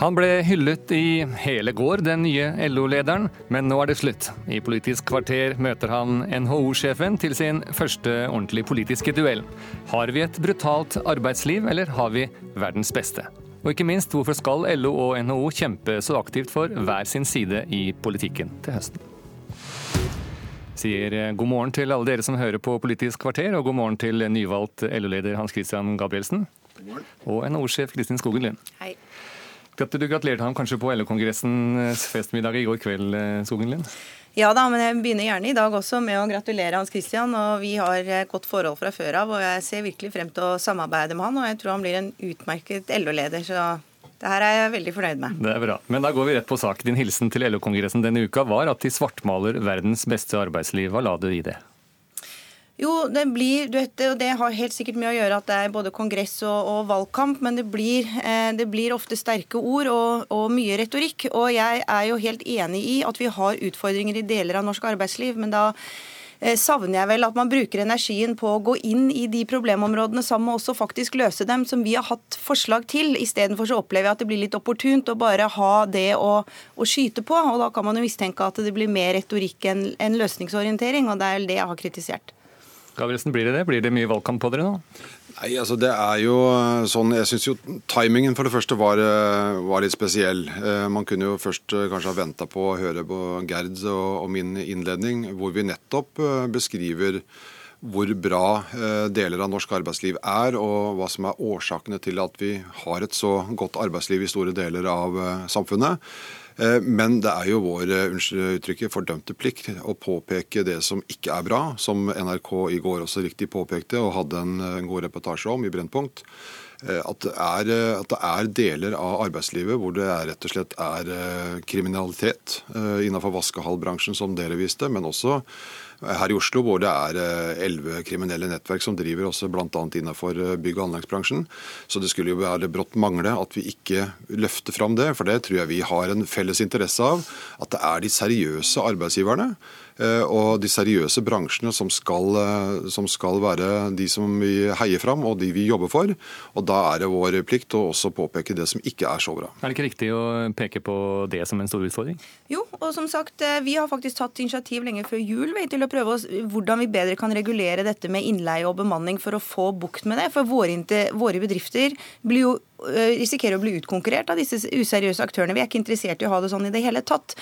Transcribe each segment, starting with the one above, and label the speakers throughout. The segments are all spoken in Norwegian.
Speaker 1: Han ble hyllet i hele går, den nye LO-lederen, men nå er det slutt. I Politisk kvarter møter han NHO-sjefen til sin første ordentlig politiske duell. Har vi et brutalt arbeidsliv, eller har vi verdens beste? Og ikke minst, hvorfor skal LO og NHO kjempe så aktivt for hver sin side i politikken til høsten? Sier god morgen til alle dere som hører på Politisk kvarter, og god morgen til nyvalgt LO-leder Hans Christian Gabrielsen. Og NHO-sjef Kristin Skogen Lund.
Speaker 2: Hei.
Speaker 1: Du gratulerte ham kanskje på LO-kongressens festmiddag i går kveld, eh, Skogen Lind?
Speaker 2: Ja da, men jeg begynner gjerne i dag også med å gratulere Hans Christian. og Vi har et godt forhold fra før av, og jeg ser virkelig frem til å samarbeide med han. Og jeg tror han blir en utmerket LO-leder, så det her er jeg veldig fornøyd med.
Speaker 1: Det er bra. Men da går vi rett på sak. Din hilsen til LO-kongressen denne uka var at de svartmaler verdens beste arbeidsliv. Hva la du i det?
Speaker 2: Jo, det blir, du vet, og det har helt sikkert mye å gjøre at det er både kongress og, og valgkamp, men det blir, eh, det blir, ofte sterke ord og, og, mye retorikk. Og jeg er jo helt enig i at vi har utfordringer i deler av norsk arbeidsliv, men da eh, savner jeg vel at man bruker energien på å gå inn i de problemområdene sammen med også faktisk løse dem, som vi har hatt forslag til. Istedenfor så opplever jeg at det blir litt opportunt å bare ha det å, å skyte på. Og da kan man jo mistenke at det blir mer retorikk enn en løsningsorientering, og det er det jeg har kritisert.
Speaker 1: Gabrielsen, blir det det? Blir det mye valgkamp på dere nå?
Speaker 3: Nei, altså det er jo eh, sånn, Jeg syns jo timingen for det første var, eh, var, litt spesiell. Eh, man kunne jo først kanskje ha venta på å høre på Gerd og, og min innledning, hvor vi nettopp beskriver hvor bra deler av norsk arbeidsliv er, og hva som er årsakene til at vi har et så godt arbeidsliv i store deler av samfunnet. Eh, men det er jo vår eh, uttrykket, fordømte plikt å påpeke det som ikke er bra, som NRK i går også riktig påpekte og hadde en, en god reportasje om i Brennpunkt. Eh, at det, er, at det, er, deler av arbeidslivet hvor det er, rett og slett er kriminalitet innenfor vaskehallbransjen, som dere viste, men også her i Oslo, hvor det er elleve kriminelle nettverk som driver også bl.a. innenfor eh, bygg- og anleggsbransjen. Så det skulle jo være brått mangle at vi ikke løfter fram det, for det tror jeg vi har en felles interesse av. At det er de seriøse arbeidsgiverne Eh, og de seriøse bransjene som skal, eh, som skal, være de som vi heier fram og de vi jobber for. Og Da er det vår plikt å også påpeke det som ikke er så bra.
Speaker 1: Er det ikke riktig å peke på det som en stor utfordring?
Speaker 2: Jo, og som sagt, eh, vi har faktisk tatt initiativ lenge før jul til å prøve oss hvordan vi bedre kan regulere dette med innleie og bemanning for å få bukt med det. For våre, våre bedrifter blir jo risikerer å bli utkonkurrert av disse useriøse aktørene. Vi er ikke interessert i å ha det sånn i det hele tatt.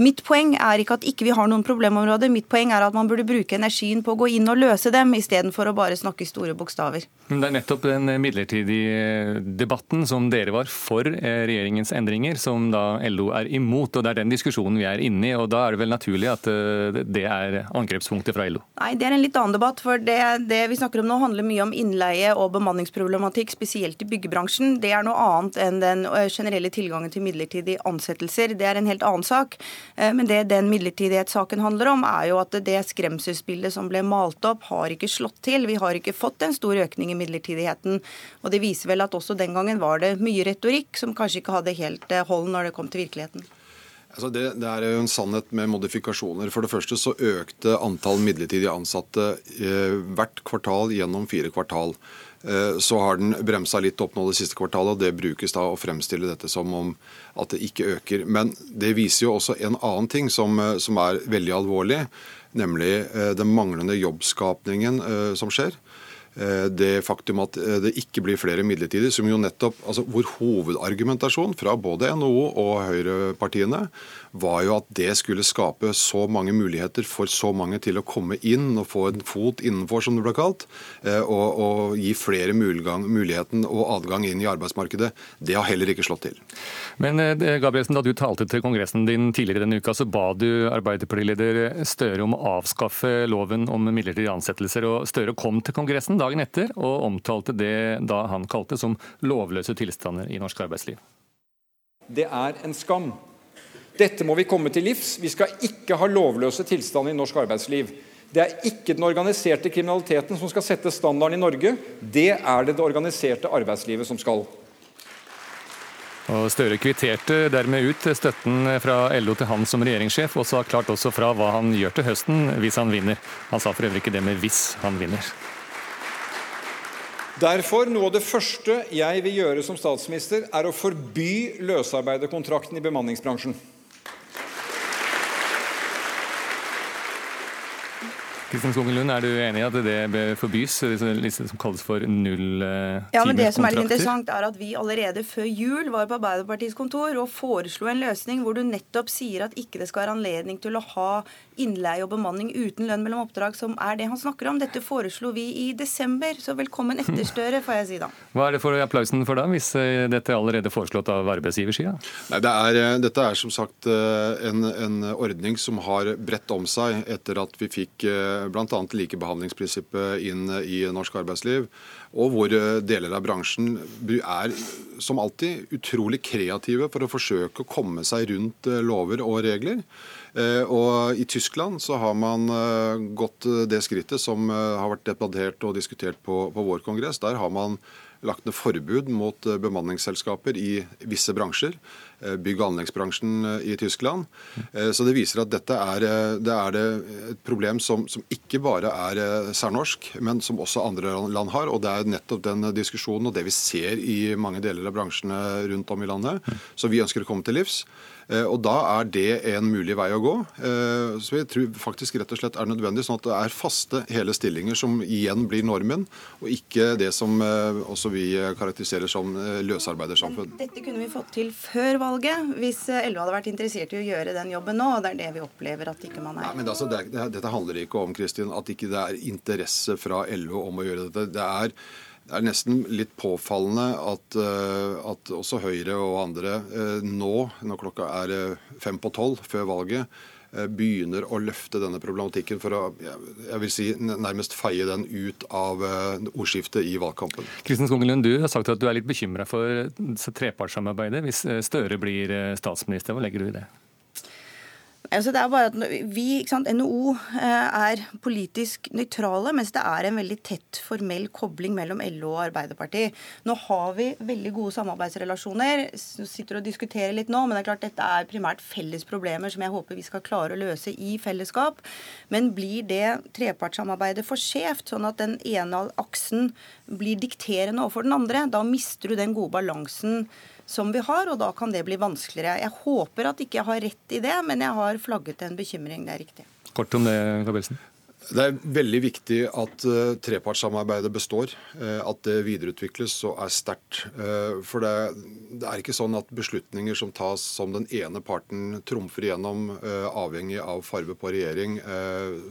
Speaker 2: Mitt poeng er ikke at ikke vi har noen problemområder. Mitt poeng er at man burde bruke energien på å gå inn og løse dem, istedenfor å bare snakke store bokstaver.
Speaker 1: Det er nettopp den midlertidige debatten som dere var for eh, regjeringens endringer, som da LO er imot. og Det er den diskusjonen vi er inne i. og Da er det vel naturlig at eh, det er angrepspunktet fra LO?
Speaker 2: Nei, det er en litt annen debatt. for det, det vi snakker om nå handler mye om innleie og bemanningsproblematikk, spesielt i byggebbransjen det er noe annet enn den generelle tilgangen til midlertidige ansettelser. Det er en helt annen sak. Eh, men det den midlertidighetssaken handler om, er jo at det skremselsbildet som ble malt opp, har ikke slått til. Vi har ikke fått en stor økning i midlertidigheten. Og det viser vel at også den gangen var det mye retorikk som kanskje ikke hadde helt eh, hold når det kom til virkeligheten.
Speaker 3: Altså det, det, er jo en sannhet med modifikasjoner. For det første så økte antall midlertidig ansatte eh, hvert kvartal gjennom fire kvartal. Eh, så har den bremsa litt opp nå det siste kvartalet, og det brukes da å fremstille dette som om at det ikke øker. Men det viser jo også en annen ting som, eh, som er veldig alvorlig, nemlig eh, den manglende jobbskapningen som skjer. Det faktum at det ikke blir flere midlertidig, som jo nettopp, altså Hvor hovedargumentasjon fra både NHO og høyrepartiene var jo at det skulle skape så mange muligheter for så mange til å komme inn og få en fot innenfor, som det ble kalt, eh, og, og gi flere muligheten og adgang inn i arbeidsmarkedet. Det har heller ikke slått til.
Speaker 1: Men eh, Gabrielsen, da du talte til kongressen din tidligere denne uka, så ba du Arbeiderpartileder Støre om å avskaffe loven om midlertidige ansettelser. og Støre kom til kongressen dagen etter og omtalte det da han kalte som lovløse tilstander i norsk arbeidsliv.
Speaker 4: Det er en skam dette må vi komme til livs. Vi skal ikke ha lovløse tilstander i norsk arbeidsliv. Det er ikke den organiserte kriminaliteten som skal sette standarden i Norge. Det er det det organiserte arbeidslivet som skal.
Speaker 1: Og Støre kvitterte dermed ut støtten fra LO til han som regjeringssjef, og sa klart også fra hva han gjør til høsten hvis han vinner. Han sa for øvrig ikke det med 'hvis han vinner'.
Speaker 4: Derfor, Noe av det første jeg vil gjøre som statsminister, er å forby løsarbeiderkontrakten i bemanningsbransjen.
Speaker 1: Kristin Skogen Lund, er du enig i at det bør forbys, det som kalles for nulltimerskontrakter?
Speaker 2: Ja, men det som er litt interessant er at Vi allerede før jul var på Arbeiderpartiets kontor og foreslo en løsning hvor du nettopp sier at ikke det skal være anledning til å ha innleie og bemanning uten lønn mellom oppdrag, som er det han snakker om. Dette foreslo vi i desember, så velkommen etter støre, får jeg si da.
Speaker 1: Hva er det for applausen for da, hvis eh, dette er allerede foreslått av arbeidsgiversida?
Speaker 3: Det er, eh, dette er som sagt eh, en, en, ordning som har bredt om seg etter at vi fikk bl.a. likebehandlingsprinsippet inn i norsk arbeidsliv. Og hvor deler av bransjen er som alltid utrolig kreative for å forsøke å komme seg rundt lover og regler. Eh, og I Tyskland så har man eh, gått eh, det skrittet som har vært debattert og diskutert på, på vår kongress. Der har man lagt ned forbud mot bemanningsselskaper i visse bransjer. Bygg- og anleggsbransjen i Tyskland. Så det viser at dette er, det er et problem som, som, ikke bare er særnorsk, men som også andre land har. Og det er nettopp den diskusjonen og det vi ser i mange deler av bransjene rundt om i landet, som vi ønsker å komme til livs. Eh, og Da er det en mulig vei å gå. Eh, så jeg tror faktisk rett og slett er nødvendig, sånn at det er faste hele stillinger som igjen blir normen, og ikke det som eh, også vi karakteriserer som løsarbeidersamfunn.
Speaker 2: Dette kunne vi fått til før valget, hvis LO hadde vært interessert i å gjøre den jobben nå. og Det er det vi opplever at ikke man er.
Speaker 3: Nei, men altså, det, det, Dette handler ikke om Kristin, at ikke det er interesse fra LO om å gjøre dette. Det er det er nesten litt påfallende at, eh, at også Høyre og andre eh, nå, når klokka er eh, fem på tolv før valget, begynner å løfte denne problematikken for å jeg vil si, nærmest feie den ut av ordskiftet i valgkampen.
Speaker 1: Kristin Skogelund, du har sagt at du er litt bekymra for trepartssamarbeidet hvis Støre blir statsminister. Hva legger du i det?
Speaker 2: Altså det er bare at vi, NHO eh, er politisk nøytrale, mens det er en veldig tett formell kobling mellom LO og Arbeiderpartiet. Nå har vi veldig gode samarbeidsrelasjoner. sitter og diskuterer litt nå, men det er klart dette er primært felles problemer som jeg håper vi skal klare å løse i fellesskap. Men blir det trepartssamarbeidet for skjevt, sånn at den ene aksen blir dikterende overfor den andre, da mister du den gode balansen som vi har, og da kan det bli vanskeligere. Jeg håper at ikke jeg har rett i det, men jeg har flagget en bekymring. Det er riktig.
Speaker 1: Kort om det, Gabrielsen.
Speaker 3: Det er veldig viktig at uh, trepartssamarbeidet består, uh, at det videreutvikles og er sterkt. Uh, for det, det, er ikke sånn at beslutninger som tas som den ene parten trumfer igjennom, avhengig av farve på regjering,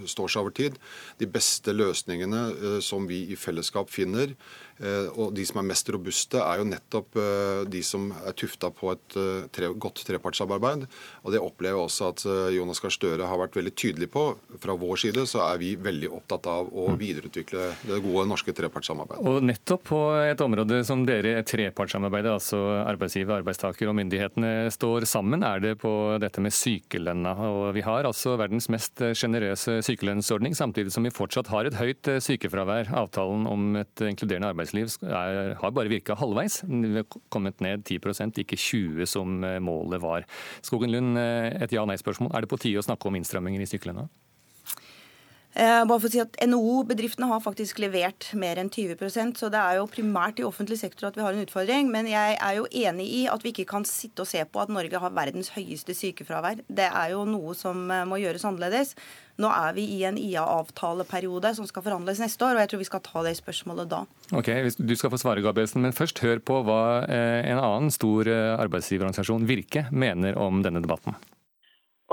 Speaker 3: står seg over tid. De beste løsningene som vi i fellesskap finner, Eh, og De som er mest robuste, er jo nettopp eh, de som er tufta på et eh, tre, godt trepartssamarbeid. Og Det opplever jeg også at Jonas Gahr Støre har vært veldig tydelig på. Fra vår side så er vi veldig opptatt av å mm. videreutvikle det gode norske trepartssamarbeidet.
Speaker 1: Og nettopp på et område som dere trepartssamarbeidet, altså arbeidsgiver, arbeidstaker og myndighetene står sammen, er det på dette med sykelønna. Og Vi har altså verdens mest sjenerøse sykelønnsordning, samtidig som vi fortsatt har et høyt sykefravær. Avtalen om et inkluderende arbeidsliv arbeidsliv er, har bare virka halvveis. Vi har kommet ned 10% ikke 20 som eh, målet var. Skogen Lund, eh, et ja-nei-spørsmål. Er det på tide å snakke om innstramminger i sykelønna?
Speaker 2: Eh, bare for å si at NHO-bedriftene har faktisk levert mer enn 20% så det er jo primært i offentlig sektor at vi har en utfordring. Men jeg er jo enig i at vi ikke kan sitte og se på at Norge har verdens høyeste sykefravær. Det er jo noe som eh, må gjøres annerledes. Nå er vi i en IA-avtaleperiode som skal forhandles neste år, og jeg tror vi skal ta det spørsmålet da.
Speaker 1: Ok, Du skal få svare, Gabrielsen, men først hør på hva eh, en annen stor arbeidsgiverorganisasjon, Virke, mener om denne debatten.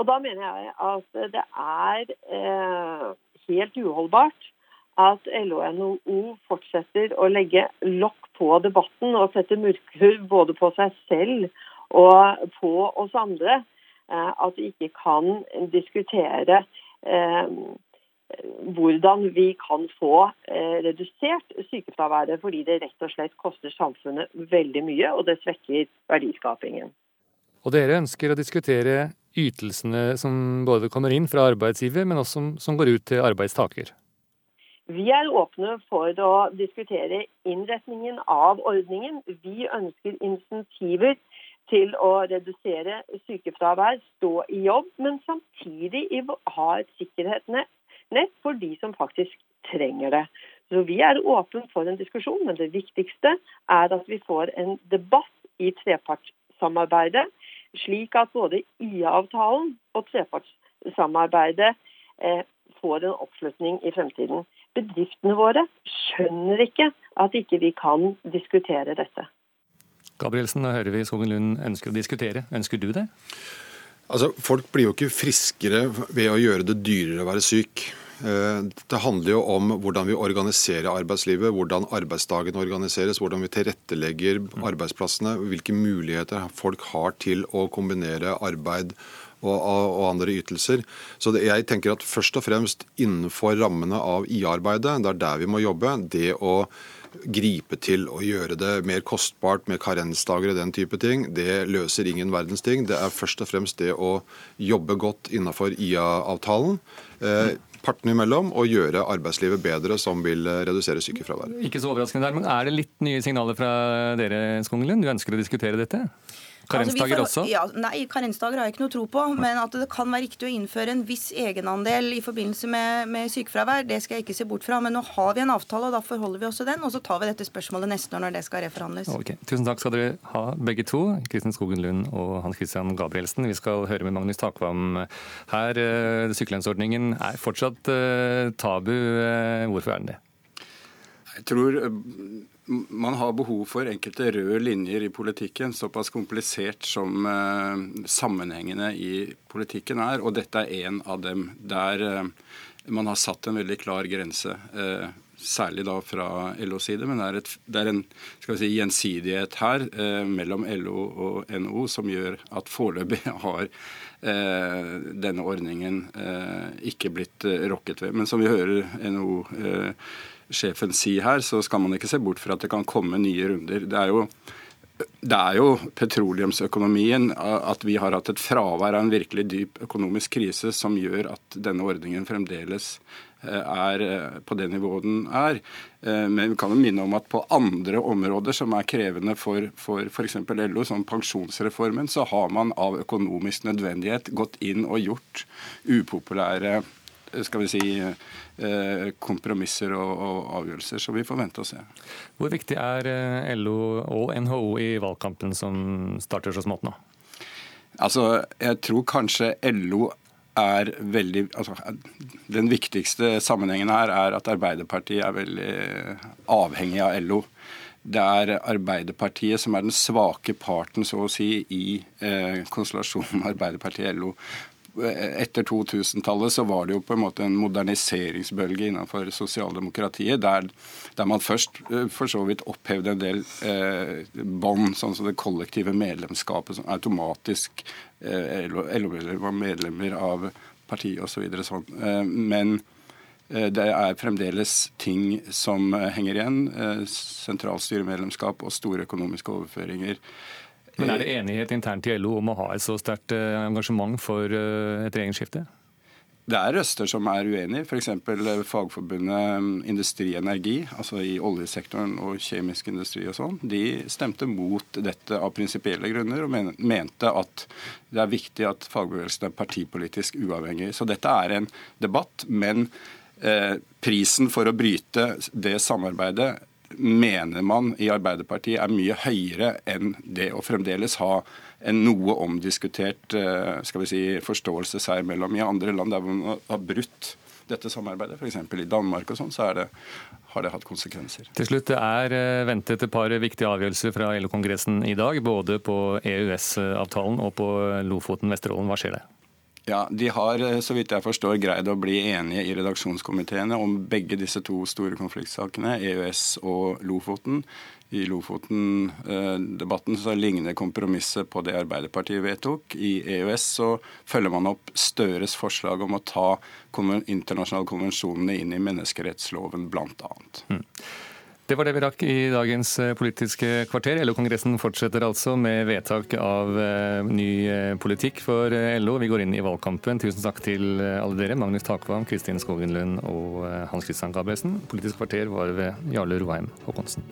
Speaker 5: Og da mener jeg at det er eh, helt uholdbart at LO og NHO fortsetter å legge lokk på debatten og sette murker både på seg selv og på oss andre. Eh, at vi ikke kan diskutere eh, hvordan vi kan få eh, redusert sykefraværet, fordi det rett og slett koster samfunnet veldig mye, og det svekker verdiskapingen.
Speaker 1: Og dere ønsker å diskutere ytelsene som både kommer inn fra arbeidsgiver, men også som, som går ut til arbeidstaker?
Speaker 5: Vi er åpne for å diskutere innretningen av ordningen. Vi ønsker insentiver til å redusere sykefravær, stå i jobb, men samtidig ha et sikkerhetsnett for de som faktisk trenger det. Så Vi er åpne for en diskusjon, men det viktigste er at vi får en debatt i trepartssamarbeidet, slik at både IA-avtalen og trepartssamarbeidet eh, får en oppslutning i fremtiden. Bedriftene våre skjønner ikke at ikke vi kan diskutere dette.
Speaker 1: Gabrielsen, da hører vi Skogen Lund ønsker å diskutere. Ønsker du det?
Speaker 3: Altså, Folk blir jo ikke friskere ved å gjøre det dyrere å være syk. Eh, det handler jo om hvordan vi organiserer arbeidslivet, hvordan arbeidsdagen organiseres, hvordan vi tilrettelegger arbeidsplassene, hvilke muligheter folk har til å kombinere arbeid og, andre ytelser. Så det, jeg tenker at først og fremst innenfor rammene av IA-arbeidet, det er der vi må jobbe. det å gripe til å gjøre det mer kostbart med karensdager og den type ting, det løser ingen verdens ting. Det er først og fremst det å jobbe godt innenfor IA-avtalen. Eh, partene imellom og gjøre arbeidslivet bedre, som vil redusere sykefravær.
Speaker 1: Ikke så overraskende der, men Er det litt nye signaler fra dere, Skongelund? Du ønsker å diskutere dette? Karensdager altså,
Speaker 2: også? Ja, nei, karensdager har jeg ikke noe tro på. Men at det kan være riktig å innføre en viss egenandel i forbindelse med, med sykefravær, det skal jeg ikke se bort fra. Men nå har vi en avtale, og da forholder vi oss til den. Og så tar vi dette spørsmålet neste år når det skal reforhandles.
Speaker 1: Okay. Tusen takk skal dere ha begge to, Kristin Skogen Lund og Hans Christian Gabrielsen. Vi skal høre med Magnus Takvam her. Eh, sykelønnsordningen er fortsatt uh, tabu. Uh, hvorfor er den det?
Speaker 6: Jeg tror man har behov for enkelte røde linjer i politikken, såpass komplisert som uh, sammenhengene i politikken er. Og dette er en av dem der uh, man har satt en veldig klar grense. Uh, særlig da fra LOs side, men det er, et, det er en si, gjensidighet her mellom LO og NO som gjør at foreløpig har denne ordningen ikke blitt rokket ved. Men som vi hører NO sjefen si her, så skal man ikke se bort fra at det kan komme nye runder. Det er jo, det er jo petroleumsøkonomien at vi har hatt et fravær av en virkelig dyp økonomisk krise som gjør at denne ordningen fremdeles eh, er eh, på det nivået den er. Eh, men vi kan jo minne om at på andre områder som er krevende for f.eks. LO, som pensjonsreformen, så har man av økonomisk nødvendighet gått inn og gjort upopulære skal vi si, Eh, kompromisser og, og, avgjørelser. Så vi får vente og se.
Speaker 1: Hvor viktig er eh, LO og NHO i valgkampen som starter så smått nå?
Speaker 6: Altså, jeg tror kanskje LO er veldig altså, Den viktigste sammenhengen her er at Arbeiderpartiet er veldig avhengig av LO. Det er Arbeiderpartiet som er den svake parten, så å si, i eh, konstellasjonen Arbeiderpartiet-LO etter 2000-tallet så var det jo på en måte en moderniseringsbølge innenfor sosialdemokratiet, der, der man først eh, for så vidt opphevde en del eh, bånd, sånn som det kollektive medlemskapet, som automatisk eh, LO-medlemmer var medlemmer av partiet osv. Så sånn. Eh, men eh, det er fremdeles ting som henger igjen. Eh, sentralstyremedlemskap og store økonomiske overføringer.
Speaker 1: Men er det enighet internt i LO om å ha et så sterkt eh, engasjement for eh, et regjeringsskifte?
Speaker 6: Det er røster som er uenige, f.eks. Eh, Fagforbundet mm, Industri Energi, altså i oljesektoren og kjemisk industri og sånn. De stemte mot dette av prinsipielle grunner og mente at det er viktig at fagbevegelsen er partipolitisk uavhengig. Så dette er en debatt, men prisen for å bryte det samarbeidet mener man i Arbeiderpartiet er mye høyere enn det å fremdeles ha en noe omdiskutert eh, skal vi si, forståelse seg imellom. I andre land der man har brutt dette samarbeidet, f.eks. i Danmark og sånn, så det, har det hatt konsekvenser.
Speaker 1: Til slutt, Det er eh, ventet et par viktige avgjørelser fra LO-kongressen i dag. Både på EØS-avtalen og på Lofoten-Vesterålen. Hva skjer det?
Speaker 6: Ja, De har eh, så vidt jeg forstår, greid å bli enige i redaksjonskomiteene om begge disse to store konfliktsakene, EØS og Lofoten. I Lofoten-debatten så ligner kompromisset på det Arbeiderpartiet vedtok. I EØS så følger man opp Støres forslag om å ta internasjonale konvensjonene inn i menneskerettsloven, bl.a. Mm.
Speaker 1: Det var det vi rakk i dagens eh, Politiske kvarter. LO-kongressen fortsetter altså med vedtak av eh, ny eh, politikk for LO. Vi går inn i valgkampen. Tusen takk til alle dere. Magnus Takvam, Kristin Skogen Lund og Hans Christian Gabrielsen. Politisk kvarter var ved Jarle Roheim Håkonsen.